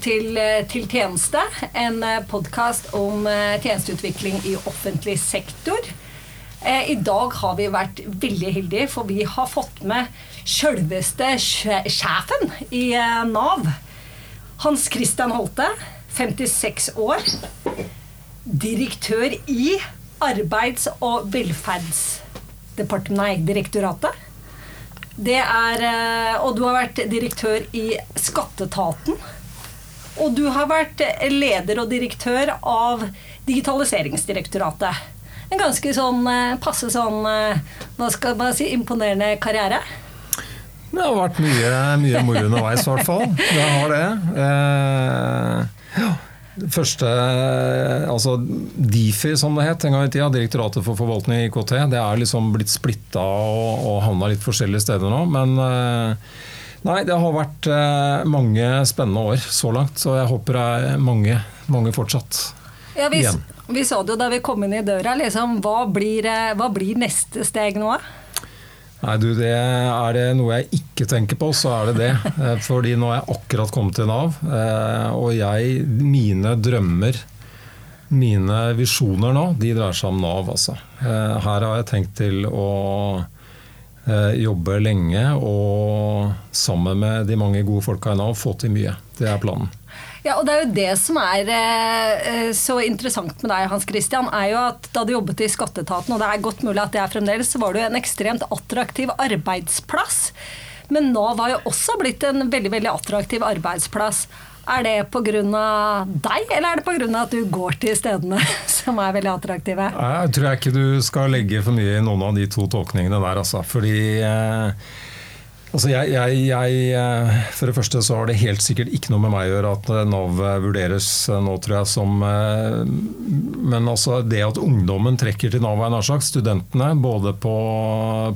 til, eh, til Tjeneste, en podkast om tjenesteutvikling i offentlig sektor. I dag har vi vært veldig heldige, for vi har fått med sjølveste sjefen i Nav. Hans Christian Holte, 56 år. Direktør i Arbeids- og velferdsdirektoratet. Det er eh, Og du har vært direktør i Skatteetaten. Og du har vært leder og direktør av Digitaliseringsdirektoratet. En ganske sånn eh, passe sånn eh, Hva skal man si imponerende karriere? Det har vært mye, mye moro underveis, i hvert fall. Det har det. Eh. Første, altså Difi, som det het en gang i tida, Direktoratet for forvaltning i IKT, det er liksom blitt splitta og, og havna litt forskjellige steder nå. Men eh, nei, det har vært eh, mange spennende år så langt. Så jeg håper det er mange, mange fortsatt. Ja, vi, vi sa det jo da vi kom inn i døra. Liksom, hva, blir, eh, hva blir neste steg nå? Nei, du, det Er det noe jeg ikke tenker på, så er det det. Eh, fordi nå har jeg akkurat kommet til Nav. Og jeg, mine drømmer, mine visjoner nå, de dreier seg om Nav, altså. Her har jeg tenkt til å jobbe lenge og sammen med de mange gode folka i Nav få til mye. Det er planen. Ja, og det er jo det som er eh, så interessant med deg, Hans Christian, er jo at da du jobbet i Skatteetaten, og det er godt mulig at det er fremdeles, så var du en ekstremt attraktiv arbeidsplass. Men Nav har jo også blitt en veldig, veldig attraktiv arbeidsplass. Er det pga. deg, eller er det pga. at du går til stedene som er veldig attraktive? Jeg tror jeg ikke du skal legge for mye i noen av de to tolkningene der, altså. Fordi eh, Altså jeg, jeg, jeg, eh, for det første så har det helt sikkert ikke noe med meg å gjøre at eh, Nav vurderes eh, nå, tror jeg, som Men altså det at ungdommen trekker til Nav, nær sagt, studentene, både på,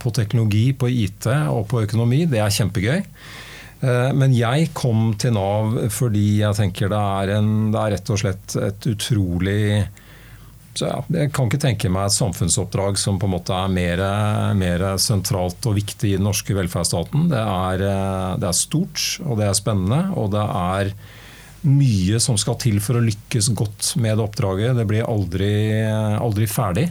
på, teknologi, på IT og på økonomi, det er kjempegøy. Men jeg kom til Nav fordi jeg tenker det er, en, det er rett og slett et utrolig ja, Jeg kan ikke tenke meg et samfunnsoppdrag som på en måte er mer, mer sentralt og viktig i den norske velferdsstaten. Det er, det er, stort og det er spennende, og det er mye som skal til for å lykkes godt med det oppdraget. Det blir aldri, aldri ferdig.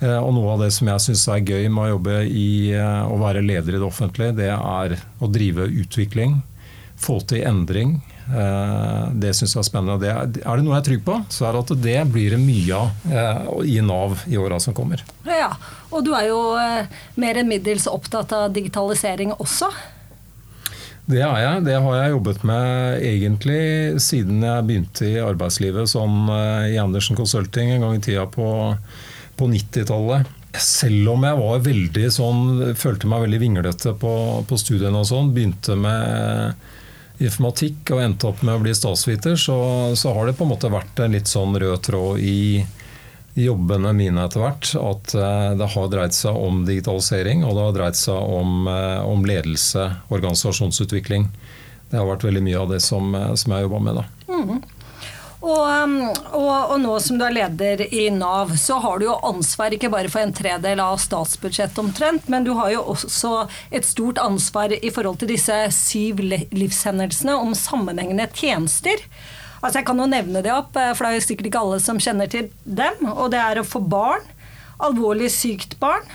Eh, og Noe av det som jeg syns er gøy med å jobbe i å være leder i det offentlige, det er å drive utvikling, få til endring, Eh, det syns jeg er spennende. Det er, det noe jeg er trygg på, så er det at det blir det mye av eh, i Nav i åra som kommer. Ja, Og du er jo eh, mer enn middels opptatt av digitalisering også? Det er jeg. Det har jeg jobbet med egentlig siden jeg begynte i arbeidslivet sånn i Andersen Consulting en gang i tida på, på 90-tallet. Selv om jeg var veldig sånn, følte meg veldig vinglete på, på studiene og sånn, begynte med informatikk og endte opp med å bli statsviter, så, så, har det på en måte vært en litt sånn rød tråd i jobbene mine etter hvert. At eh, det har dreid seg om digitalisering, og det har dreid seg om, eh, om ledelse, organisasjonsutvikling. Det har vært veldig mye av det som, eh, som jeg har jobba med. da. Mm. Og, um, og, og, nå som du er leder i Nav, så har du jo ansvar ikke bare for en tredel av statsbudsjettet omtrent, men du har jo også et stort ansvar i forhold til disse syv livshendelsene om sammenhengende tjenester. Altså Jeg kan jo nevne det opp, eh, for det er jo sikkert ikke alle som kjenner til dem. Og det er å få barn, alvorlig sykt barn,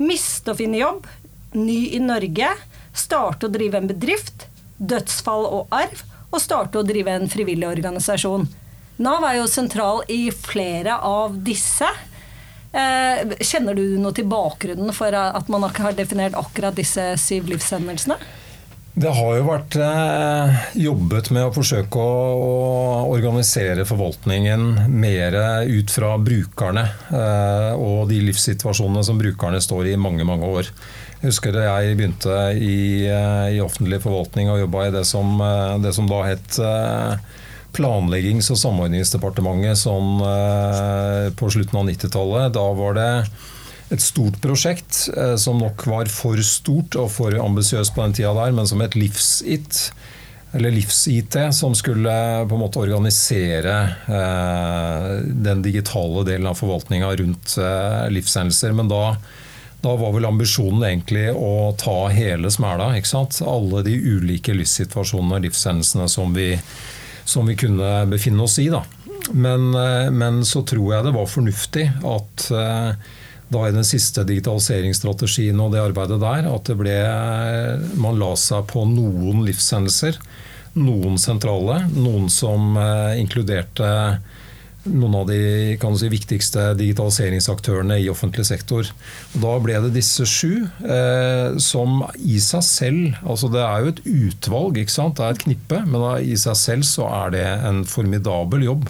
miste og finne jobb, ny i Norge, starte å drive en bedrift, dødsfall og arv, og starte å drive en frivillig organisasjon. Nav er jo sentral i flere av disse. Eh, kjenner du noe til bakgrunnen for at man ikke har definert akkurat disse syv livshendelsene? Det har jo vært eh, jobbet med å forsøke å, organisere forvaltningen mer ut fra brukerne eh, og de livssituasjonene som brukerne står i mange, mange år. Jeg husker da jeg begynte i, i offentlig forvaltning og jobba i det som, det som da het Planleggings- og samordningsdepartementet sånn, på slutten av 90-tallet. Da var det et stort prosjekt eh, som nok var for stort og for ambisiøst på den tida der, men som het livs-IT eller livs-IT, som skulle på en måte organisere eh, den digitale delen av forvaltninga rundt livshendelser. Men da, da, var vel ambisjonen egentlig å ta hele smæla. Alle de ulike livssituasjonene og livshendelsene som vi som vi kunne befinne oss i. Da. Men, men så tror jeg det var fornuftig at da i den siste digitaliseringsstrategien og det arbeidet der, at det ble, man la seg på noen livshendelser. Noen sentrale, noen som eh, inkluderte noen av de si, viktigste digitaliseringsaktørene i offentlig sektor. Og da ble det disse sju, eh, som i seg selv altså Det er jo et utvalg, det er et knippe, men i seg selv så er det en formidabel jobb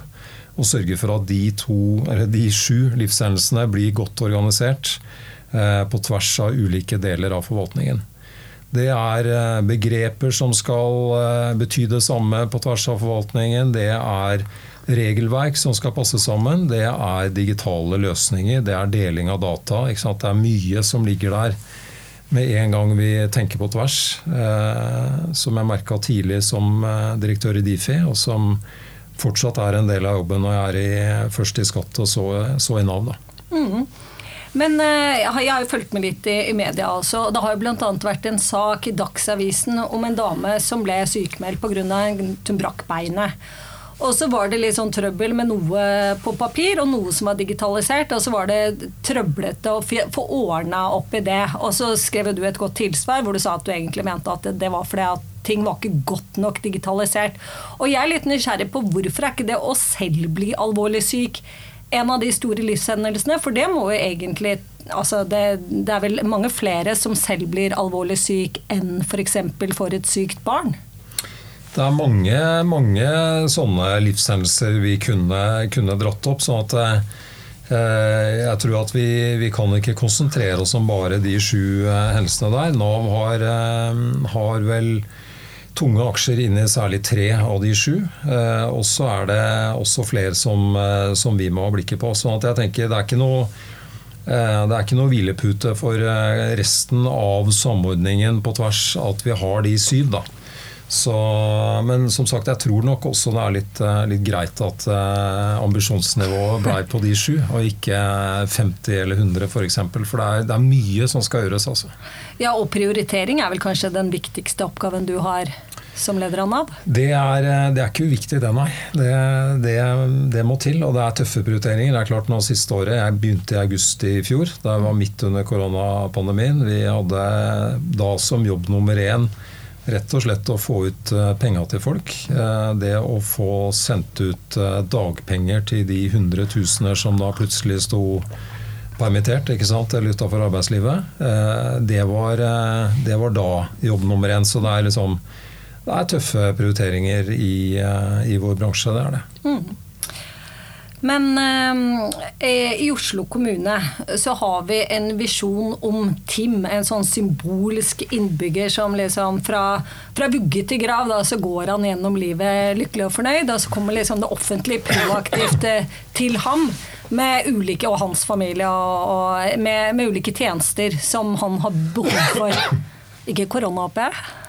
Å sørge for at de, to, de sju livshendelsene blir godt organisert eh, på tvers av ulike deler av forvaltningen. Det er eh, begreper som skal eh, bety det samme på tvers av forvaltningen. Det er regelverk som skal passe sammen. Det er digitale løsninger. Det er deling av data. Det er mye som ligger der med en gang vi tenker på tvers. som jeg merka tidlig som direktør i Difi, og som fortsatt er en del av jobben når jeg er i, først i Skatt og så, så i Nav. Mm. Men eh, jeg har jo fulgt med litt i, media. Altså. Det har jo bl.a. vært en sak i Dagsavisen om en dame som ble sykemeldt pga. at hun brakk beinet. Og så var det litt sånn trøbbel med noe på papir og noe som var digitalisert. Og så var det trøblete å få ordna opp i det. Og så skrev du et godt tilsvar hvor du sa at du egentlig mente at det var fordi at ting var ikke godt nok digitalisert. Og jeg er litt nysgjerrig på hvorfor er ikke det å selv bli alvorlig syk en av de store livshendelsene? For det må jo egentlig altså det, det, er vel mange flere som selv blir alvorlig syk enn f.eks. For, et sykt barn? Det er mange, mange sånne livshendelser vi kunne, kunne dratt opp. sånn at eh, jeg tror at vi, vi, kan ikke konsentrere oss om bare de sju eh, hendelsene der. Nav har, eh, har vel tunge aksjer inne i særlig tre av de sju. Eh, og så er det også flere som, som, vi må ha blikket på. Så jeg tenker det er ikke noe det er ikke noe hvilepute for resten av samordningen på tvers at vi har de syv. da. Så, men som sagt, jeg tror nok også det er litt, litt greit at uh, ambisjonsnivået ble på de sju, og ikke 50 eller 100 f.eks. For, eksempel, for det er, det er, mye som skal gjøres. altså. Ja, og prioritering er vel kanskje den viktigste oppgaven du har som leder av Nav? Det er, det er ikke uviktig, det, nei. Det, det, det, må til, og det er tøffe prioriteringer. Det er klart nå siste året, Jeg begynte i august i fjor. Det var midt under koronapandemien. Vi hadde da som jobb nummer én rett og slett å få ut eh, penger til folk. Eh, det å få sendt ut eh, dagpenger til de hundretusener som da plutselig sto permittert ikke sant, eller utafor arbeidslivet. Det var, det var, da jobb nummer én. Så det er, liksom, det er tøffe prioriteringer i, i, vår bransje. Det er det. Mm. Men eh, i Oslo kommune så har vi en visjon om Tim. En sånn symbolsk innbygger som liksom fra, fra vugge til grav da, så går han gjennom livet lykkelig og fornøyd. Og så kommer liksom det offentlige proaktivt til ham med ulike, og hans familie, og, og med, med, ulike tjenester som han har behov for. Ikke korona, håper jeg?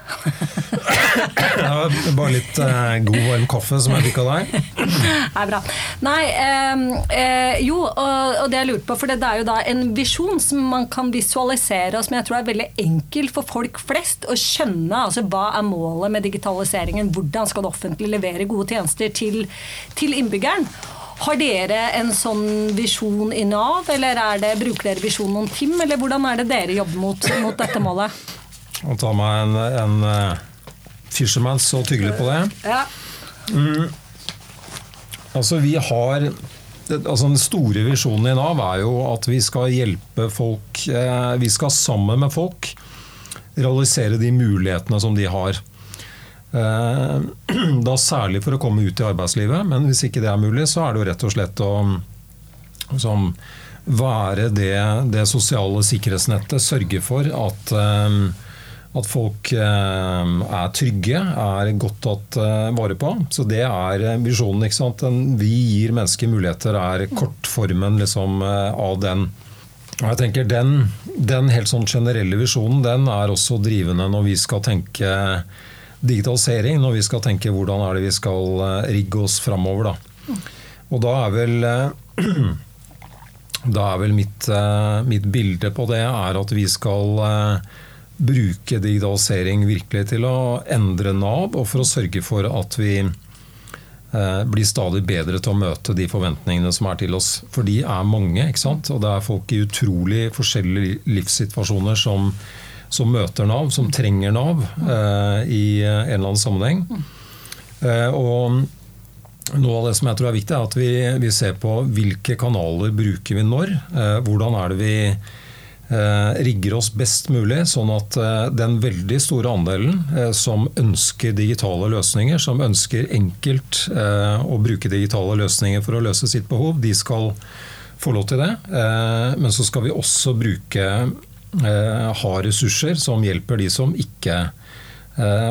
Ja, bare litt eh, god, varm kaffe som jeg fikk av deg. Det er bra. Nei, eh, jo, og, og, det jeg lurte på, for det er jo da en visjon som man kan visualisere, og som jeg tror er veldig enkel for folk flest å skjønne. altså Hva er målet med digitaliseringen? Hvordan skal det offentlige levere gode tjenester til, til innbyggeren? Har dere en sånn visjon i Nav, eller det, bruker dere visjonen om TIM, eller hvordan er det dere jobber mot, mot dette målet? Å ta meg en, en uh, fisherman så tydelig på det. Ja. Mm. Altså, vi har altså Den store visjonen i Nav er jo at vi skal hjelpe folk eh, Vi skal sammen med folk realisere de mulighetene som de har. Eh, da særlig for å komme ut i arbeidslivet, men hvis ikke det er mulig, så er det jo rett og slett å som, være det, det, sosiale sikkerhetsnettet. Sørge for at, eh, at folk eh, er trygge, er godt tatt vare på. Så det er visjonen. ikke sant? Vi gir mennesker muligheter, er kortformen liksom, av den. Og jeg tenker den, den helt sånn generelle visjonen den er også drivende når vi skal tenke digitalisering når vi skal tenke hvordan er det vi skal eh, rigge oss framover. Da. Og da er vel, eh, da er vel mitt, eh, mitt, bilde på det er at vi skal bruke digitalisering virkelig til å endre Nav, og for å sørge for at vi blir stadig bedre til å møte de forventningene som er til oss. For de er mange, ikke sant? og det er folk i utrolig forskjellige livssituasjoner som, som møter Nav, som trenger Nav eh, i en eller annen sammenheng. Eh, og noe av det som jeg tror er viktig, er at vi, vi ser på hvilke kanaler bruker vi når. Eh, hvordan er det vi Eh, rigger oss best mulig, sånn at eh, den veldig store andelen eh, som ønsker digitale løsninger, som ønsker enkelt å bruke digitale løsninger for å løse sitt behov, de skal få lov til det. Men så skal vi også bruke ha ressurser som hjelper de som ikke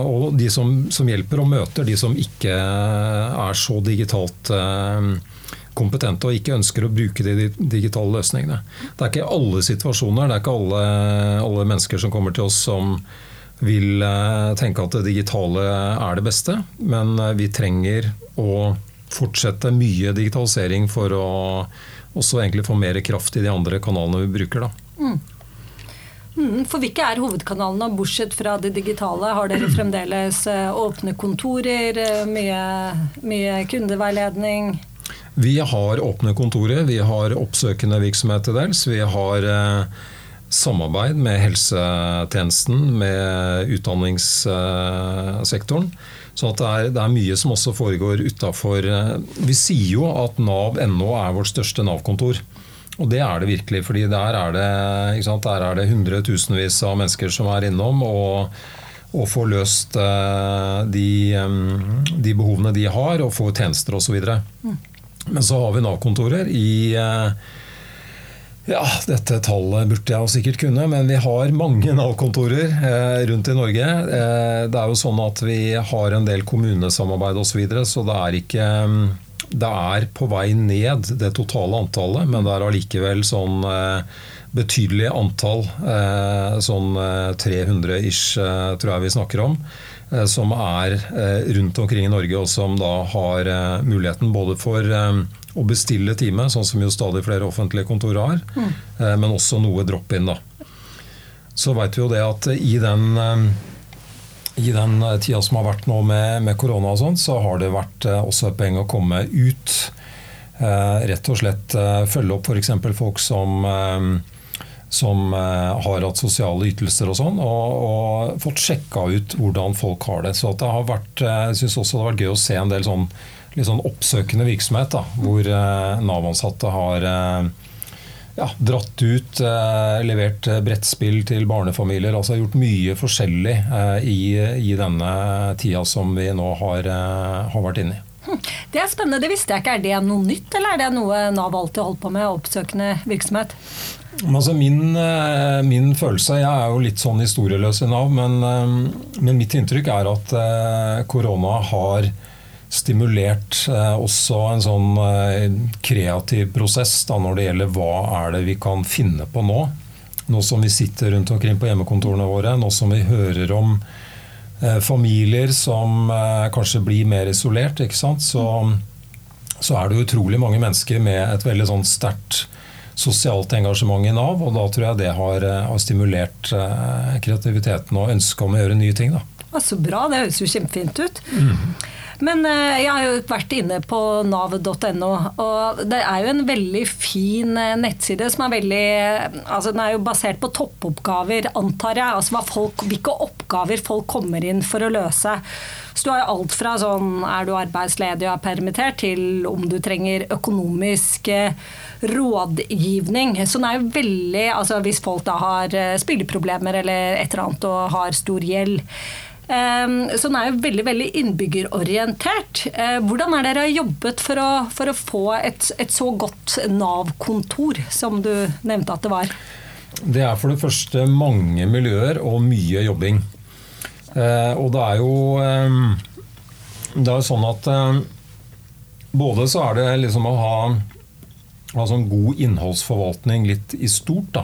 og de som, som hjelper og møter de som ikke er så digitalt kompetente og ikke ønsker å bruke de digitale løsningene. Det er ikke alle situasjoner, det er ikke alle, alle mennesker som kommer til oss som vil eh, tenke at det digitale er det beste, men eh, vi trenger å fortsette mye digitalisering for å også egentlig få mer kraft i de andre kanalene vi bruker. Mm. Mm, for hvilke er hovedkanalene, bortsett fra det digitale? Har dere fremdeles eh, åpne kontorer, mye, mye kundeveiledning? Vi har åpne kontorer, vi har oppsøkende virksomhet til dels. Vi har eh, samarbeid med helsetjenesten, med utdanningssektoren. Så det er, det, er, mye som også foregår utafor eh, Vi sier jo at Nav.no er vårt største Nav-kontor. Og det er det virkelig. fordi der er det, sant, der er det hundretusenvis av mennesker som er innom. og og får løst uh, de, de, behovene de har, og får tjenester osv. Mm. Men så har vi Nav-kontorer i eh, ja, dette tallet burde jeg sikkert kunne, men vi har mange Nav-kontorer eh, rundt i Norge. Eh, det er jo sånn at vi har en del kommunesamarbeid osv., så, videre, så det er ikke mm, Det er på vei ned, det totale antallet, men det er allikevel sånn betydelig antall. Sånn 300 ish, tror jeg vi snakker om. Eh, som er eh, rundt omkring i Norge, og som da har eh, muligheten både for å bestille time, sånn som jo stadig flere offentlige kontorer har, mm. men også noe drop-in. da. Så vet vi jo det at i den, i den tida som har vært nå med, med korona, og sånn, så har det vært også et poeng å komme ut. Rett og slett følge opp f.eks. folk som som eh, har hatt sosiale ytelser og sånn, og, og fått sjekka ut hvordan folk har det. Så det har vært, eh, jeg syns også det har vært gøy å se en del sånn, sånn oppsøkende virksomhet, da, hvor eh, Nav-ansatte har ja, dratt ut, levert brettspill til barnefamilier. altså Gjort mye forskjellig i, i, denne tida som vi nå har, har vært inne i. Hm, det er spennende, det visste jeg ikke. Er det noe nytt, eller er det noe Nav alltid holdt på med? Oppsøkende virksomhet? Altså min, eh, min, følelse Jeg er jo litt sånn historieløs i Nav, men, eh, men mitt inntrykk er at eh, korona har stimulert også en sånn kreativ prosess da, når det gjelder hva er det vi kan finne på nå. Nå som vi sitter rundt omkring på hjemmekontorene våre, nå som vi hører om familier som kanskje blir mer isolert, så, så, er det utrolig mange mennesker med et veldig sånn sterkt sosialt engasjement i Nav. Og da tror jeg det har, eh, har stimulert eh, kreativiteten og ønsket om å gjøre nye ting. Da. Så bra, det høres jo kjempefint ut. Mm. Men eh, jeg har jo vært inne på nav.no, og det er jo en veldig fin nettside som er veldig altså Den er jo basert på toppoppgaver, antar jeg. Altså folk, hvilke oppgaver folk kommer inn for å løse. Så du har jo alt fra sånn er du arbeidsledig og er permittert, til om du trenger økonomisk rådgivning. Så den er jo veldig altså Hvis folk da har eh, spilleproblemer eller et eller annet og har stor gjeld. Ehm, så den er jo veldig veldig innbyggerorientert. Eh, hvordan er dere jobbet for å, for å få et, et så godt Nav-kontor som du nevnte at det var? Det er for det første mange miljøer og mye jobbing. Eh, og det er jo ehm, Det er sånn at både så er det liksom å ha altså en god innholdsforvaltning litt i stort. da.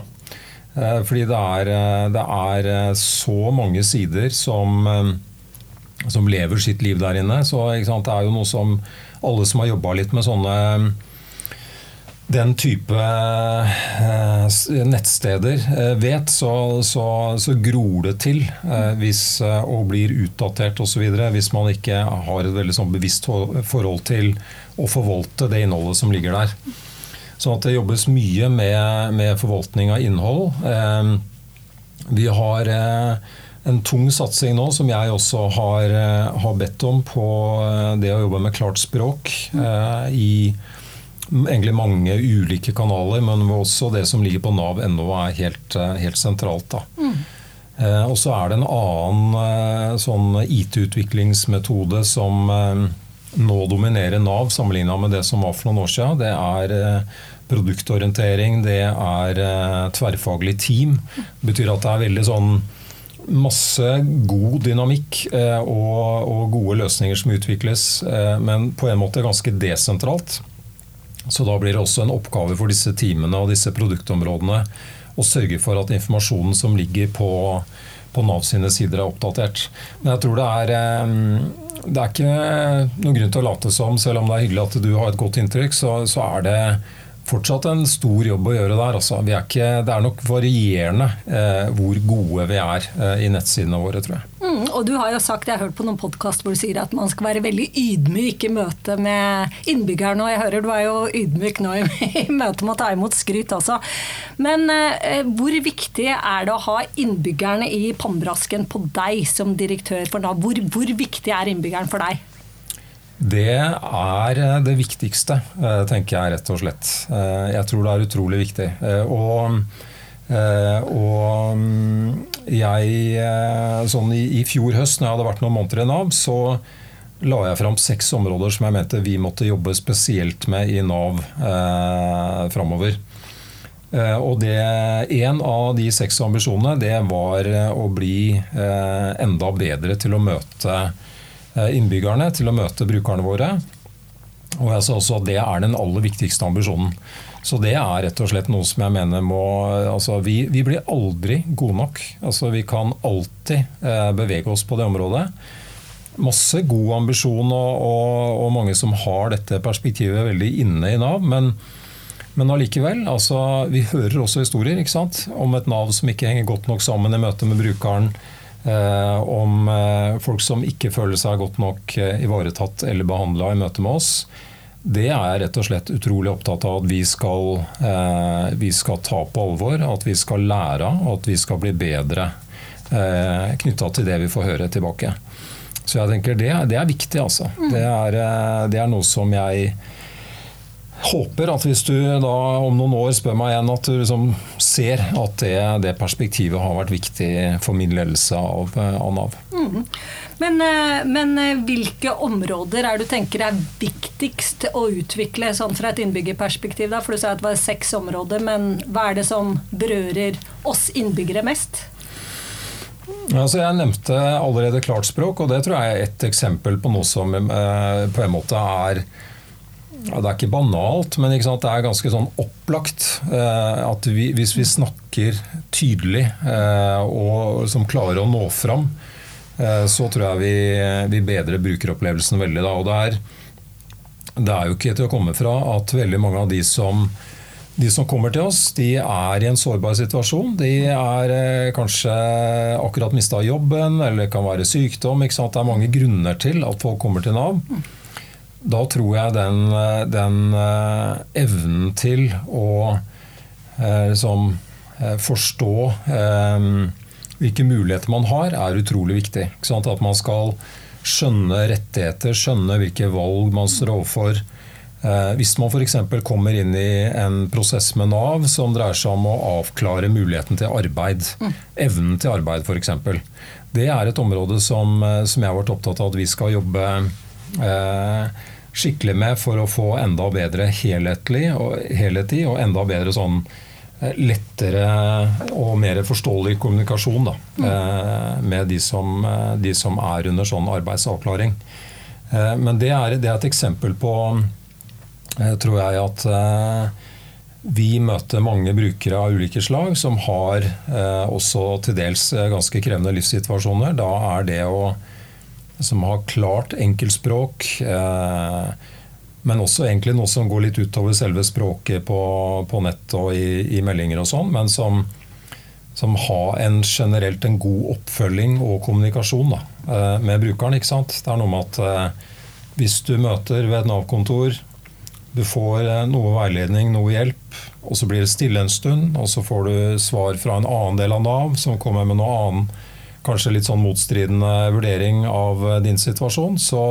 Eh, fordi det er, eh, det er, eh, så mange sider som, som, lever sitt liv der inne. Så det er jo noe som alle som har jobba litt med sånne den type nettsteder vet, så, så, så, gror det til hvis, og blir utdatert osv. Hvis man ikke har et veldig sånn bevisst forhold til å forvalte det innholdet som ligger der. Sånn at det jobbes mye med, med forvaltning av innhold. Vi har en tung satsing nå, som jeg også har, har bedt om, på det å jobbe med klart språk i egentlig mange ulike kanaler, men også det som ligger på nav.no er helt, eh, helt sentralt. Mm. Eh, og så er det en annen eh, sånn IT-utviklingsmetode som eh, nå dominerer Nav, sammenligna med det som var for noen år siden. Det er eh, produktorientering, det er eh, tverrfaglig team. Det betyr at det er veldig sånn masse god dynamikk og, og, gode løsninger som utvikles, men på en måte ganske desentralt. Så da blir det også en oppgave for disse teamene og disse produktområdene å sørge for at informasjonen som ligger på, på Nav sine sider er oppdatert. Men jeg tror det er, eh, det er ikke noen grunn til å late som, selv om det er hyggelig at du har et godt inntrykk, så, så er det fortsatt en stor jobb å gjøre der. Altså. Er ikke, det er nok varierende eh, hvor gode vi er eh, i nettsidene våre, tror jeg. Mm, og du har jo sagt, Jeg har hørt på noen podkast hvor du sier at man skal være veldig ydmyk i møte med innbyggerne. Og jeg hører du er jo ydmyk nå i, i møte med å ta imot skryt også. Men eh, hvor viktig er det å ha innbyggerne i pannbrasken på deg som direktør for Nav? Hvor, hvor viktig er innbyggeren for deg? Det er eh, det viktigste, eh, tenker jeg rett og slett. Eh, jeg tror det er utrolig viktig. Og, og mm, jeg sånn i, i, fjor høst, når jeg hadde vært noen måneder i Nav, så la jeg fram seks områder som jeg mente vi måtte jobbe spesielt med i Nav eh, framover. Og det, En av de seks ambisjonene det var å bli eh, enda bedre til å møte innbyggerne til å møte brukerne våre. Og jeg sa også at Det er den aller viktigste ambisjonen. Så det er rett og slett noe som jeg mener må altså vi, vi, blir aldri gode nok. Altså vi kan alltid eh, bevege oss på det området. Masse god ambisjon og, og, og, mange som har dette perspektivet veldig inne i Nav. Men, men allikevel, altså, vi hører også historier om et Nav som ikke henger godt nok sammen i møte med brukeren Eh, om eh, folk som ikke føler seg godt nok eh, ivaretatt eller behandla i møte med oss. Det er jeg rett og slett utrolig opptatt av at vi skal, vi skal ta på alvor. At vi skal lære av, og at vi skal bli bedre knytta til det vi får høre tilbake. Så jeg tenker det, det er viktig, altså. Mm. Det er, det er noe som jeg håper at hvis du da om noen år spør meg igjen, at du liksom ser at det, det, perspektivet har vært viktig for min ledelse av, eh, av Nav. Mm. Men, eh, men, eh, hvilke områder er du tenker er viktigst å utvikle sånn fra et innbyggerperspektiv? Da? For du sa at det var seks områder, men hva er det som berører oss innbyggere mest? Altså jeg nevnte allerede klart språk, og det tror jeg er et eksempel på noe som på en måte er ja, Det er ikke banalt, men ikke det er ganske sånn opplagt eh, at vi, hvis vi snakker tydelig eh, og som klarer å nå fram, eh, så tror jeg vi, vi bedrer brukeropplevelsen veldig. Da. Og det er, det er jo ikke til å komme fra at veldig mange av de som de som kommer til oss, de er i en sårbar situasjon. De er eh, kanskje akkurat mista jobben, eller det kan være sykdom. Det er mange grunner til at folk kommer til Nav da tror jeg den, den uh, evnen til å uh, liksom, forstå hvilke muligheter man har, er utrolig viktig. At man skal skjønne rettigheter, skjønne hvilke valg man står overfor. Hvis man f.eks. kommer inn i en prosess med Nav som dreier seg om å avklare muligheten til arbeid, mm. evnen til arbeid f.eks. Det er et område som, som jeg har vært opptatt av at vi skal jobbe eh, skikkelig med for å få enda bedre helhetlig og, helhetlig, og enda bedre sånn eh, lettere og mer forståelig kommunikasjon da, mm. Eh, med de som, eh, de som, er under sånn arbeidsavklaring. Men det er, det er et eksempel på, tror jeg, at vi møter mange brukere av ulike slag som har også til dels ganske krevende livssituasjoner. Da er det å som har klart enkeltspråk, eh, men også egentlig noe som går litt utover selve språket på, på nett og i, i, meldinger og sånn, men som, som har en generelt en god oppfølging og kommunikasjon da, eh, med brukeren. ikke sant? Det er noe med at eh, hvis du møter ved et Nav-kontor, du får eh, noe veiledning, noe hjelp, og så blir det stille en stund, og så får du svar fra en annen del av Nav som kommer med noe annen, kanskje litt sånn motstridende vurdering av din situasjon, så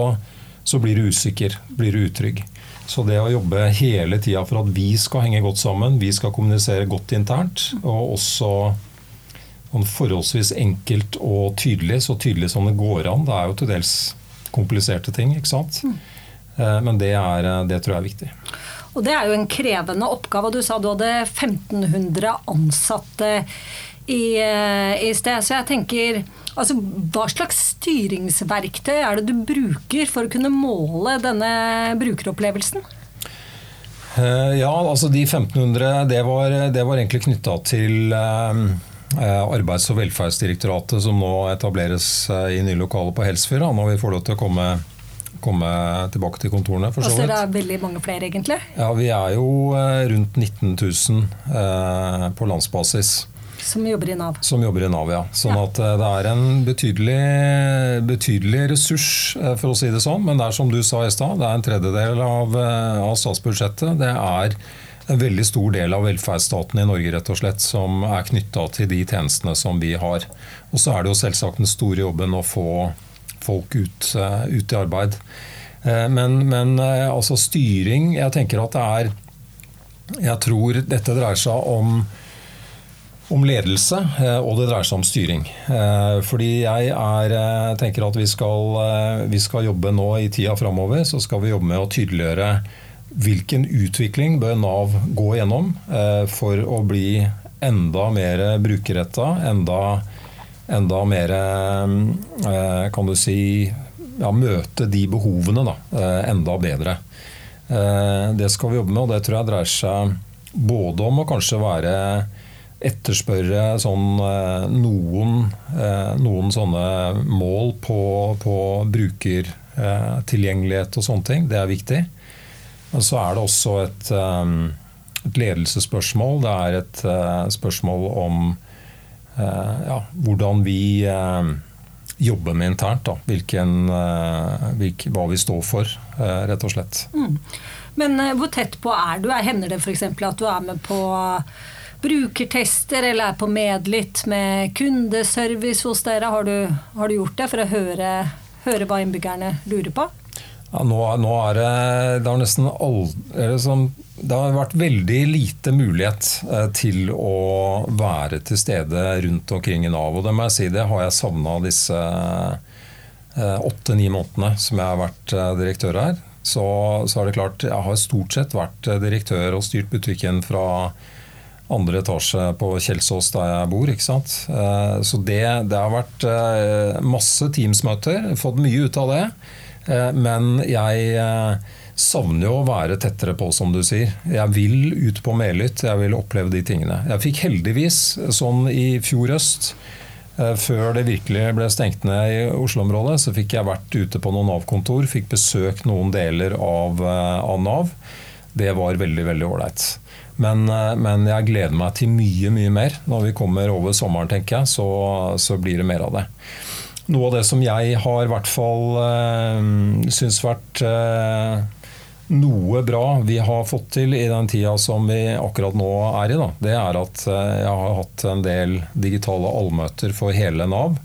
så blir du usikker, blir du utrygg. Så det å jobbe hele tida for at vi skal henge godt sammen, vi skal kommunisere godt internt, og også sånn forholdsvis enkelt og tydelig, så tydelig som det går an. Det er jo til dels kompliserte ting, ikke sant. Mm. Eh, men det, er, det tror jeg er viktig. Og det er jo en krevende oppgave. Du sa du hadde 1500 ansatte i, eh, i sted. Så jeg tenker Altså, hva slags styringsverktøy er det du bruker for å kunne måle denne brukeropplevelsen? Eh, ja, altså de 1500, det var, det var egentlig knytta til eh, Arbeids- og velferdsdirektoratet, som nå etableres i nye lokaler på Helsfyr. Når vi får lov til å komme, komme tilbake til kontorene. for så vidt. Altså, det er veldig mange flere, egentlig? Ja, vi er jo rundt 19 000 på landsbasis. Som jobber i Nav. Som jobber i Nav, ja. Sånn ja. at eh, det er en betydelig, betydelig, ressurs, eh, for å si det sånn. Men det er som du sa i stad, det er en tredjedel av, eh, av statsbudsjettet. Det er en veldig stor del av velferdsstaten i Norge rett og slett, som er knytta til de tjenestene som vi har. Og så er det jo selvsagt den store jobben å få folk ut, ut i arbeid. Men, men, altså styring Jeg tenker at det er Jeg tror dette dreier seg om om ledelse, eh, og det dreier seg om styring. Eh, fordi jeg er, eh, tenker at vi skal, vi skal jobbe nå i tida framover, så skal vi jobbe med å tydeliggjøre hvilken utvikling bør Nav gå gjennom for å bli enda mer brukerretta, enda, enda mer kan du si ja, møte de behovene da, enda bedre. Det skal vi jobbe med, og det tror jeg dreier seg både om å kanskje være etterspørre sånn, eh, noen, eh, noen, sånne mål på, på brukertilgjengelighet og sånne ting. Det er viktig. Men så er det også et, eh, et ledelsesspørsmål. Det er et spørsmål om ja, hvordan vi jobber med internt. Da. Hvilken, hvilke, hva vi står for, rett og slett. Mm. Men hvor tett på er du? Hender det f.eks. at du er med på brukertester eller er på Medlytt med kundeservice hos dere? Har du, har du gjort det for å høre, høre, hva innbyggerne lurer på? Ja, nå, nå, er det, det har nesten all, det har vært veldig lite mulighet eh, til å være til stede rundt omkring i Nav. Og det må jeg si, det har jeg savna disse eh, åtte-ni månedene som jeg har vært eh, direktør her. Så, så er det klart, jeg har stort sett vært direktør og styrt butikken fra andre etasje på Kjelsås der jeg bor. ikke sant? Eh, så det, det har vært eh, masse Teams-møter, fått mye ut av det. Eh, men jeg savner jo å være tettere på, som du sier. Jeg vil ut på Melhytt, jeg vil oppleve de tingene. Jeg fikk heldigvis sånn i fjor høst, før det virkelig ble stengt ned i Oslo-området, så fikk jeg vært ute på noen Nav-kontor, fikk besøkt noen deler av, av Nav. Det var veldig, veldig ålreit. Men, eh, men, jeg gleder meg til mye mye mer. Når vi kommer over sommeren, tenker jeg, så, så blir det mer av det. Noe av det som jeg har i hvert fall øh, syns vært øh, noe bra vi har fått til i den tida som vi akkurat nå er i, da, det er at jeg har hatt en del digitale allmøter for hele Nav.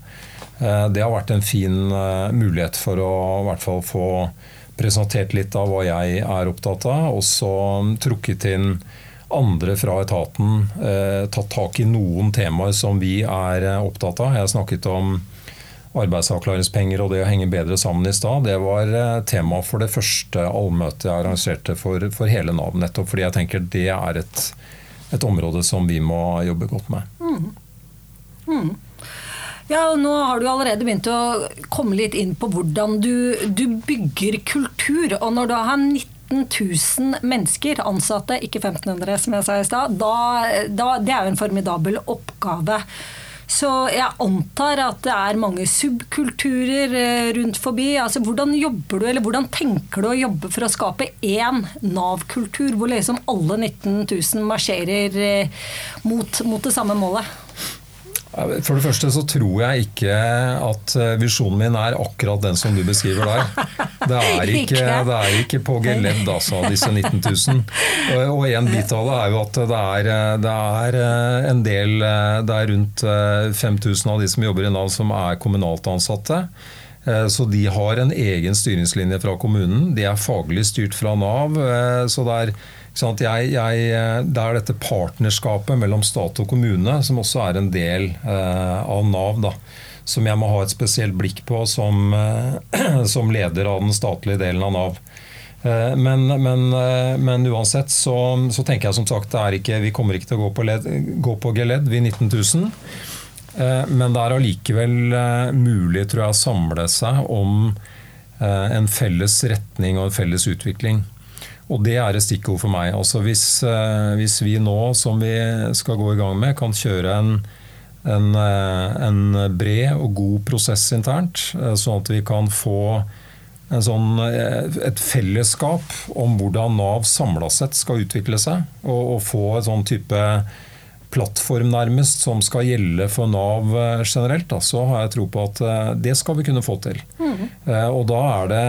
Det har vært en fin mulighet for å i hvert fall få presentert litt av hva jeg er opptatt av, og så trukket inn andre fra etaten eh, tatt tak i noen temaer som vi er eh, opptatt av. Jeg snakket om arbeidsavklaringspenger og det å henge bedre sammen i stad. Det var eh, tema for det første allmøtet jeg arrangerte for, for, hele Nav. Nettopp fordi jeg tenker det er et, et område som vi må jobbe godt med. Mm. Mm. Ja, og Nå har du allerede begynt å komme litt inn på hvordan du, du bygger kultur. Og når du har 90 000 mennesker, ansatte, ikke 1500 som jeg sa i stad, det er jo en formidabel oppgave. Så jeg antar at det er mange subkulturer eh, rundt forbi. Altså, hvordan jobber du, eller hvordan tenker du å jobbe for å skape én Nav-kultur, hvor liksom alle 19 000 marsjerer eh, mot, mot det samme målet? For det første så tror jeg ikke at eh, visjonen min er akkurat den som du beskriver der. Det er ikke, det er ikke på geledd, altså, disse 19 000. Og en bit av det er jo at det er, det er eh, en del eh, Det er rundt 5000 av de som jobber i Nav som er kommunalt ansatte. Så de har en egen styringslinje fra kommunen. De er faglig styrt fra Nav. Så det er jeg, jeg, det er dette partnerskapet mellom stat og kommune som også er en del eh, av Nav. Da, som jeg må ha et spesielt blikk på som, eh, som leder av den statlige delen av Nav. Eh, men, men, eh, men, uansett så, så, tenker jeg som sagt ikke, vi kommer ikke til å gå på, led, gå på geledd, vi 19 000. Eh, men det er allikevel eh, mulig tror jeg, å samle seg om en felles retning og en felles utvikling. Og det er et stikkord for meg. Altså hvis, eh, hvis, vi nå, som vi skal gå i gang med, kan kjøre en, en, eh, en bred og god prosess internt, eh, sånn at vi kan få sånn, et fellesskap om hvordan Nav samla sett skal utvikle seg, og, og få en sånn type plattform nærmest som skal gjelde for Nav generelt, da, så har jeg tro på at det skal vi kunne få til. Mm. Og da er det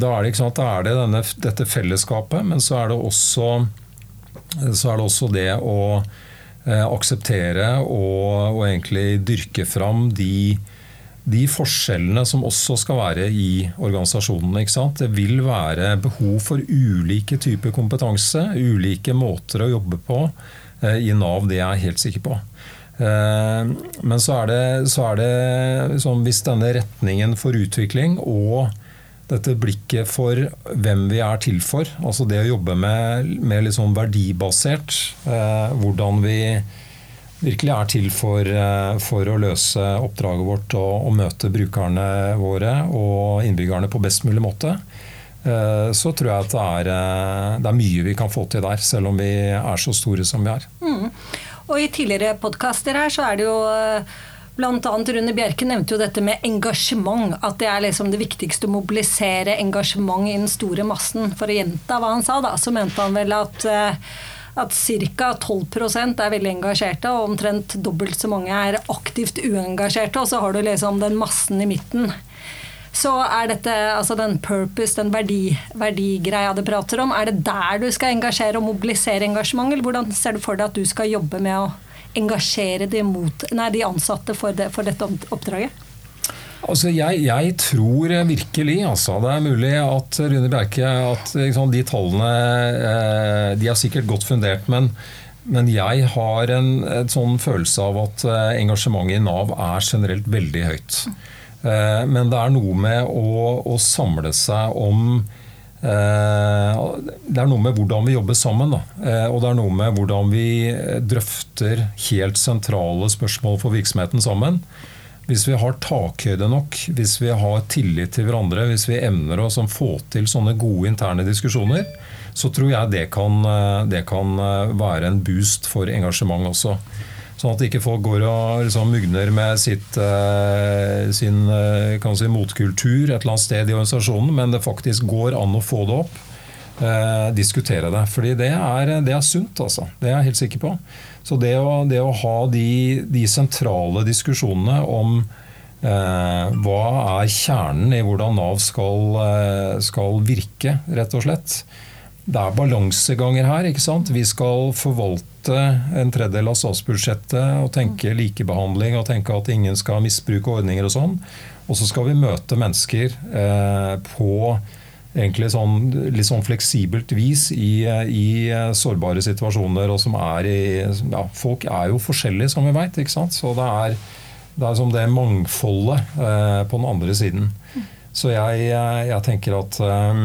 da er det, sant, da er det denne, dette fellesskapet, men så er det også, så er det, også det å eh, akseptere og, og, egentlig dyrke fram de, de, forskjellene som også skal være i organisasjonene. Det vil være behov for ulike typer kompetanse, ulike måter å jobbe på eh, i Nav, det er jeg helt sikker på. Eh, men så er det, så er det sånn, hvis denne retningen for utvikling og dette blikket for hvem vi er til for. Altså det å jobbe med, med sånn verdibasert. Eh, hvordan vi virkelig er til for, eh, for å løse oppdraget vårt og, og, møte brukerne våre og innbyggerne på best mulig måte. Eh, så tror jeg at det er, eh, det er, mye vi kan få til der, selv om vi er så store som vi er. Mm. Og i tidligere podkaster her så er det jo eh, Blant annet Rune Bjerke nevnte jo dette med engasjement. At det er liksom det viktigste å mobilisere engasjement i den store massen. For å gjenta hva han sa, da, så mente han vel at eh, at ca. 12% er veldig engasjerte, og omtrent dobbelt så mange er aktivt uengasjerte. Og så har du liksom den massen i midten. Så er dette altså den purpose, den verdi, verdigreia du prater om, er det der du skal engasjere og mobilisere engasjement, eller hvordan ser du for deg at du skal jobbe med å engasjere de, mot, nei, de ansatte for, det, for, dette oppdraget? Altså, jeg, jeg, tror virkelig altså, Det er mulig at Rune Bjerke at liksom, de tallene eh, de er sikkert godt fundert. Men, men jeg har en, en, sånn følelse av at eh, engasjementet i Nav er generelt veldig høyt. Eh, men det er noe med å, å samle seg om Eh, det er noe med hvordan vi jobber sammen. Da. Eh, og det er noe med hvordan vi drøfter helt sentrale spørsmål for virksomheten sammen. Hvis vi har takhøyde nok, hvis vi har tillit til hverandre, hvis vi evner å få til sånne gode interne diskusjoner, så tror jeg det kan, eh, det kan være en boost for engasjement også. Sånn at ikke folk går og liksom mugner med sitt, eh, sin eh, si, motkultur et eller annet sted i organisasjonen, men det faktisk går an å få det opp. Eh, diskutere det. Fordi det er, det er, sunt, altså. Det er jeg helt sikker på. Så det å, det å ha de, de, sentrale diskusjonene om eh, hva er kjernen i hvordan Nav skal, eh, skal virke, rett og slett. Det er balanseganger her. ikke sant? Vi skal forvalte en tredjedel av statsbudsjettet og tenke likebehandling og tenke at ingen skal misbruke ordninger og sånn. Og så skal vi møte mennesker eh, på egentlig sånn, litt sånn fleksibelt vis i, i, sårbare situasjoner. og som er i, ja, Folk er jo forskjellige, som vi veit. Så det er, det er som det mangfoldet eh, på den andre siden. Så jeg, jeg tenker at eh,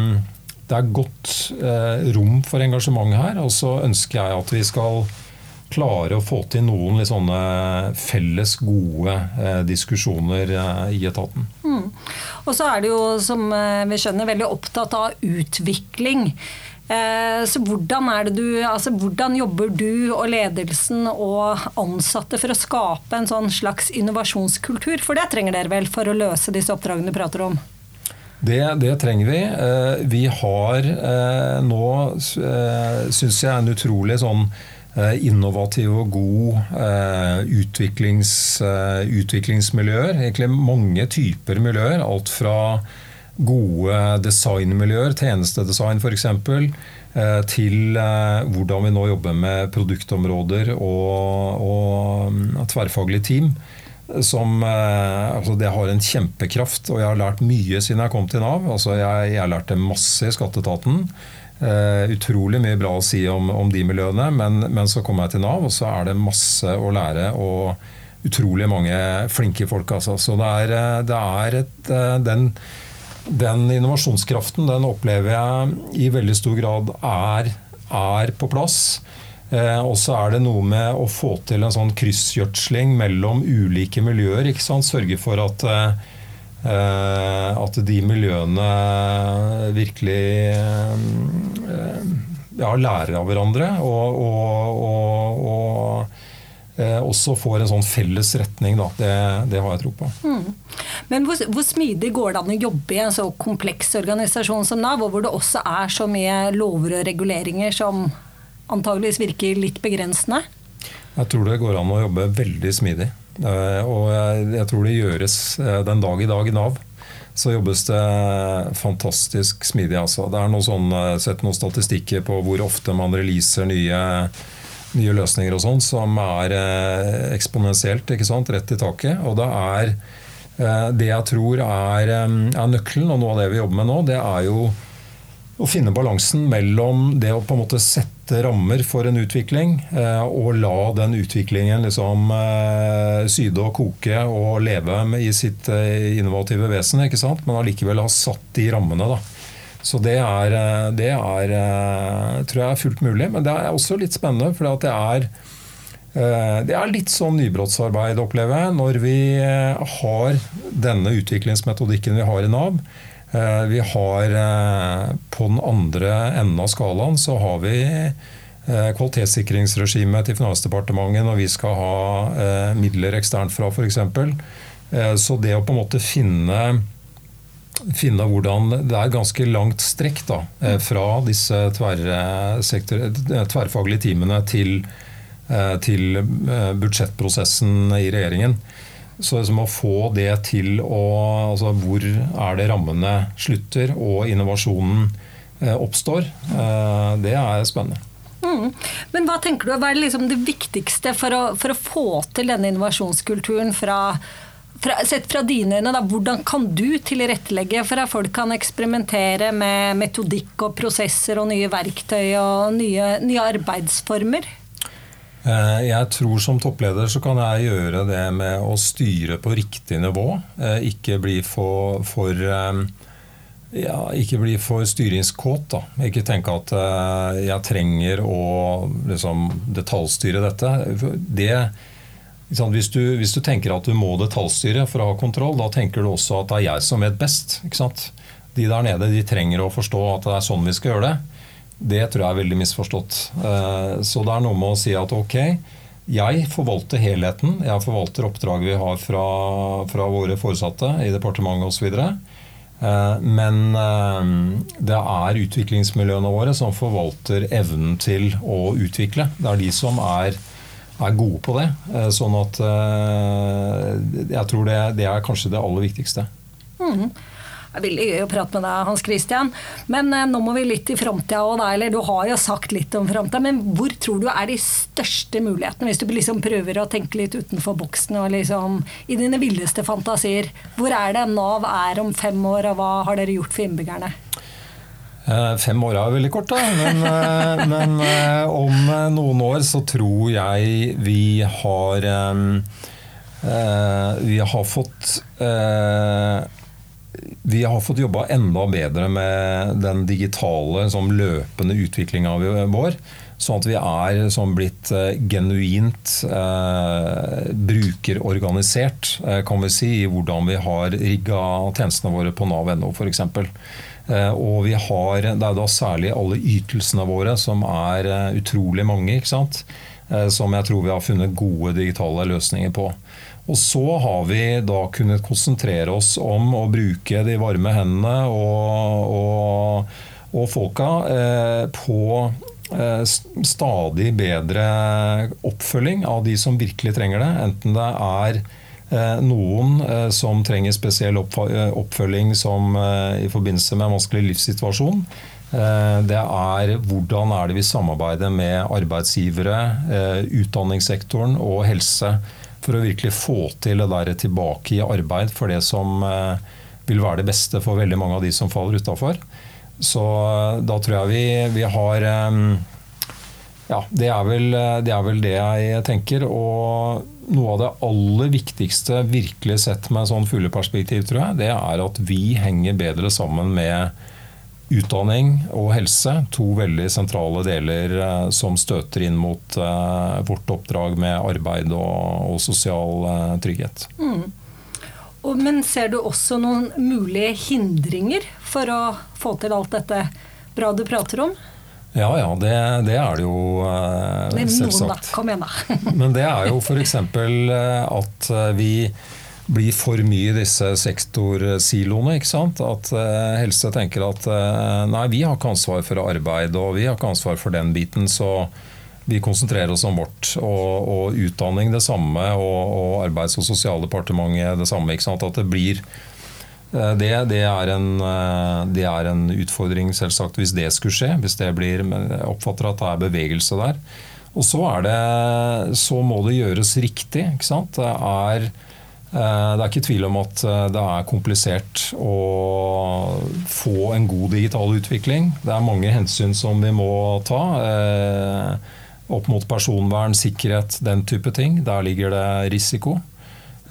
det er godt eh, rom for engasjement her. Og så ønsker jeg at vi skal klare å få til noen litt sånne felles, gode eh, diskusjoner eh, i etaten. Mm. Og så er det jo, som eh, vi skjønner, veldig opptatt av utvikling. Eh, så hvordan, du, altså, hvordan jobber du og ledelsen og ansatte for å skape en sånn slags innovasjonskultur? For det trenger dere vel for å løse disse oppdragene du prater om? Det, det, trenger vi. Vi har nå, syns jeg, en utrolig sånn Eh, innovative og gode eh, utviklings, eh, utviklingsmiljøer. Egentlig mange typer miljøer. Alt fra gode designmiljøer, tjenestedesign f.eks., til hvordan vi nå jobber med produktområder og, og mm, tverrfaglige team. Som, altså det har en kjempekraft, og jeg har lært mye siden jeg kom til Nav. Altså jeg, jeg lærte masse i skatteetaten. Uh, utrolig mye bra å si om, om de miljøene, men, men, så kom jeg til Nav, og så er det masse å lære. Og utrolig mange flinke folk. Altså. Så det er, eh, det er et, eh, den, den, innovasjonskraften den opplever jeg i veldig stor grad er, er på plass. Uh, og så er det noe med å få til en sånn kryssgjødsling mellom ulike miljøer. Sørge for at Eh, at de miljøene virkelig eh, ja, lærer av hverandre. og, og, og, og eh, også får en sånn felles retning. Da. Det, det har jeg tro på. Mm. Men hvor, hvor, smidig går det an å jobbe i en så kompleks organisasjon som Nav, og hvor det også er så mye lover og reguleringer som antageligvis virker litt begrensende? Jeg tror det går an å jobbe veldig smidig. Eh, og jeg tror det gjøres eh, den dag i dag i Nav. Så jobbes det fantastisk smidig. Altså. Det er noe sånn, eh, sett noen statistikker på hvor ofte man releaser nye, nye løsninger og sånn, som er eksponentielt rett i taket. Og det er det jeg tror er, er nøkkelen, og noe av det vi jobber med nå, det er jo å finne balansen mellom det å på en måte sette rammer for en utvikling, eh, og la den utviklingen liksom eh, syde og koke og leve i sitt eh, innovative vesen, ikke sant? men allikevel ha satt de rammene. da. Så det er, det er, tror jeg er fullt mulig. Men det er også litt spennende, for det er, det er litt sånn nybrottsarbeid, opplever jeg, når vi har denne utviklingsmetodikken vi har i Nav vi har eh, På den andre enden av skalaen så har vi eh, kvalitetssikringsregimet til Finansdepartementet når vi skal ha midler eksternt fra f.eks. Så det å på en måte finne, finne hvordan Det er ganske langt strekk da, fra disse tverrfaglige teamene til, til budsjettprosessen i regjeringen. Så liksom å få det til å altså Hvor er det rammene slutter og innovasjonen eh, oppstår, eh, det er spennende. Mm. Men hva tenker du er liksom det viktigste for å, for å, få til denne innovasjonskulturen fra, fra, sett fra dine øyne? Da, hvordan kan du tilrettelegge for at folk kan eksperimentere med metodikk og prosesser og nye verktøy og nye, nye arbeidsformer? Eh, jeg tror som toppleder så kan jeg gjøre det med å styre på riktig nivå. Eh, ikke bli for, for eh, ja, ikke bli for styringskåt. Da. Ikke tenke at jeg trenger å liksom, detaljstyre dette. Det, hvis, du, hvis, du, tenker at du må detaljstyre for å ha kontroll, da tenker du også at det er jeg som vet best. De der nede de trenger å forstå at det er sånn vi skal gjøre det. Det tror jeg er veldig misforstått. Eh, så det er noe med å si at ok, jeg forvalter helheten. Jeg forvalter oppdraget vi har fra, fra våre foresatte i departementet osv. Eh, men eh, det er utviklingsmiljøene våre som forvalter evnen til å utvikle. Det er de som er, er gode på det. Sånn at jeg tror det, det er kanskje det aller viktigste. Mm. Det er veldig gøy å prate med deg, Hans Christian. Men eh, nå må vi litt i framtida òg, Eller du har jo sagt litt om framtida. Men hvor tror du er de største mulighetene, hvis du liksom prøver å tenke litt utenfor boksen og liksom i dine villeste fantasier? Hvor er det Nav er om fem år, og hva har dere gjort for innbyggerne? Eh, fem år er veldig kort, da. Men, eh, men om noen år så tror jeg vi har Vi har fått vi har fått jobba enda bedre med den digitale sånn løpende utviklinga vår. Sånn at vi er sånn blitt uh, genuint uh, brukerorganisert, uh, kan vi si, i hvordan vi har rigga tjenestene våre på nav.no f.eks. Og vi har, det er da særlig alle ytelsene våre som er utrolig mange, ikke sant? som jeg tror vi har funnet gode digitale løsninger på. Og så har vi da kunnet konsentrere oss om å bruke de varme hendene og, og, og folka eh, på eh, stadig bedre oppfølging av de som virkelig trenger det. Enten det er eh, noen eh, som trenger spesiell eh, oppfølging som, i forbindelse med en vanskelig livssituasjon. Det er hvordan er det vi samarbeider med arbeidsgivere, utdanningssektoren og helse for å virkelig få til det der tilbake i arbeid for det som eh, vil være det beste for veldig mange av de som faller utafor. Så eh, da tror jeg vi, vi har eh, Ja, det er, vel, det er, vel, det jeg tenker. Og noe av det aller viktigste virkelig sett med sånn fugleperspektiv, tror jeg, det er at vi henger bedre sammen med utdanning og helse, to veldig sentrale deler eh, som støter inn mot eh, vårt oppdrag med arbeid og, og sosial eh, trygghet. Mm. Og, men ser du også noen mulige hindringer for å få til alt dette bra du prater om? Ja, ja, det, det er det jo selvsagt. Kom igjen, da. men det er jo f.eks. at vi blir for mye i disse sektorsiloene. ikke sant? At uh, helse tenker at uh, nei, vi har ikke ansvar for arbeid, og vi har ikke ansvar for den biten. så vi konsentrerer oss om vårt. Og, og utdanning det samme, og, og Arbeids- og sosialdepartementet det samme. ikke sant? At det blir eh, det, det, er en, det, er en, utfordring, selvsagt, hvis det skulle skje. Hvis det blir, Jeg oppfatter at det er bevegelse der. Og så, er det, så må det gjøres riktig. ikke sant? Det er Eh, det er ikke tvil om at eh, det er komplisert å få en god digital utvikling. Det er mange hensyn som vi må ta. Eh, opp mot personvern, sikkerhet, den type ting. Der ligger det risiko.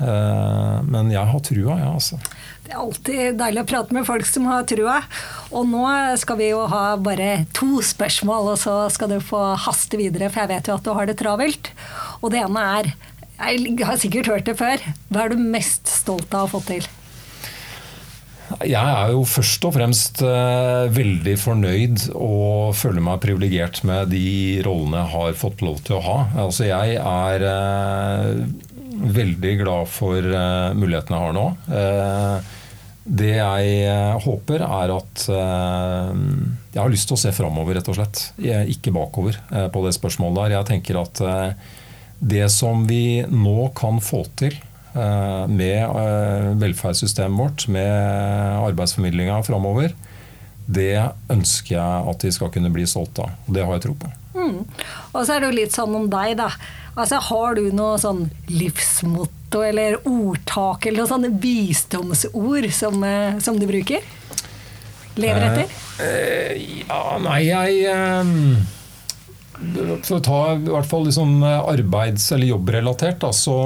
Men jeg har trua, ja, altså. Det er alltid deilig å prate med folk som har trua. Og nå skal vi jo ha bare to spørsmål, og så skal du få haste videre, for jeg vet jo at du har det travelt. Og det ene er jeg har sikkert hørt det før. Hva er du mest stolt av å ha fått til? Jeg er jo først og fremst uh, veldig fornøyd og føler meg privilegert med de rollene jeg har fått lov til å ha. Altså, jeg er uh, veldig glad for uh, mulighetene jeg har nå. det jeg håper, er at Jeg har lyst til å se framover, rett og slett. ikke bakover på det spørsmålet der. Jeg tenker at det som vi nå kan få til eh, med eh, velferdssystemet vårt, med arbeidsformidlinga framover, det ønsker jeg at de skal kunne bli stolte av. Det har jeg tro på. Mm. Og så er det jo litt sånn om deg, da. Altså, har du noe sånn livsmotto eller ordtak eller noen sånne visdomsord som, eh, som du bruker? Lever etter? Eh, ja, nei, jeg eh, for å ta i hvert fall liksom arbeids- eller jobbrelatert, da, så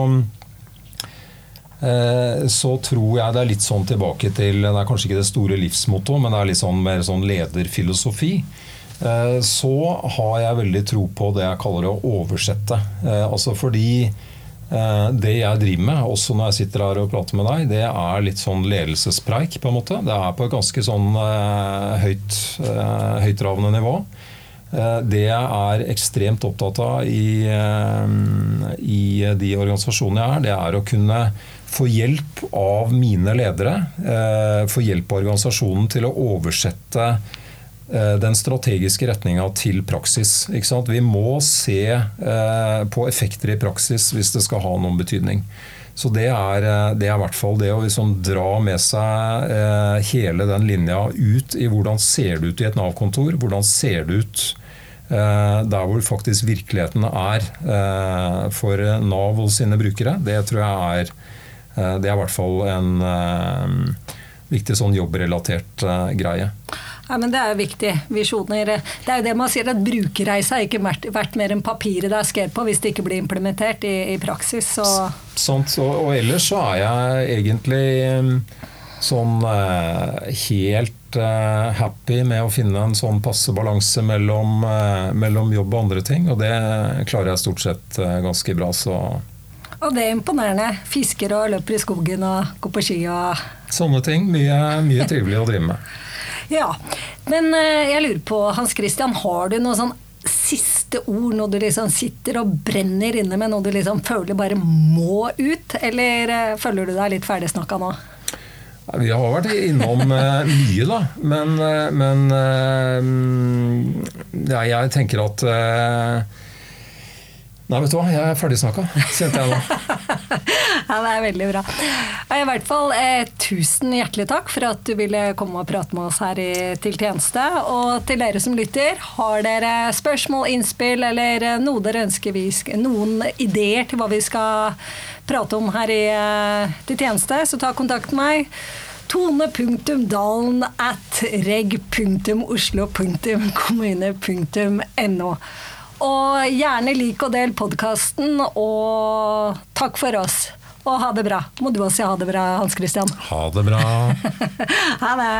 eh, så tror jeg det er litt sånn tilbake til Det er kanskje ikke det store livsmottoet, men det er litt sånn mer sånn lederfilosofi. Eh, så har jeg veldig tro på det jeg kaller å oversette. Altså fordi det jeg driver med, også når jeg sitter her og prater med deg, det er litt sånn ledelsespreik. på en måte. Det er på et ganske sånn høyt, høytravende nivå. Eh, det jeg er ekstremt opptatt av i, eh, i, de organisasjonene jeg er, det er å kunne få hjelp av mine ledere, eh, få hjelp av organisasjonen til å oversette den strategiske retninga til praksis. Vi må se på effekter i praksis hvis det skal ha noen betydning. Så det er, det er i hvert fall det å liksom dra med seg hele den linja ut i hvordan ser det ut i et Nav-kontor. Hvordan ser det ut der hvor faktisk virkeligheten er eh, for Nav og sine brukere. Det tror jeg er eh, Det er i hvert fall en viktig sånn jobbrelatert greie. Ja, men Det er jo viktig. Visjoner. Det er jo det man sier, at brukerreise har ikke vært mer enn papiret det er skrevet på, hvis det ikke blir implementert i, i praksis. Så. Sånt, Og, og, ellers så er jeg egentlig sånn eh, helt eh, happy med å finne en sånn passe balanse mellom, eh, mellom jobb og andre ting. Og det klarer jeg stort sett eh, ganske bra. Så Og det er imponerende. Fisker og løper i skogen og går på ski og sånne ting. Mye, mye trivelig å drive med. Ja. Men jeg lurer på, Hans Christian, har du noe sånn siste ord når du liksom sitter og brenner inne med noe du liksom føler bare må ut? Eller føler du deg litt ferdigsnakka nå? Vi har vært innom eh, mye, da. Men, eh, men eh, ja, jeg tenker at Nei, vet du hva, jeg er ferdigsnakka, kjente jeg nå. Ja, det er veldig bra. I hvert fall eh, tusen hjertelig takk for at du ville komme og prate med oss her i Til tjeneste. Og til dere som lytter, har dere spørsmål, innspill eller eh, noe dere ønsker vi noen ideer til hva vi skal prate om her i eh, Til tjeneste, så ta kontakt med meg. Tone.dalen at reg.oslo.kommune.no. Og gjerne lik og del podkasten, og takk for oss. Og ha det bra. Må du også si ha det bra, Hans Christian. Ha det bra. ha det.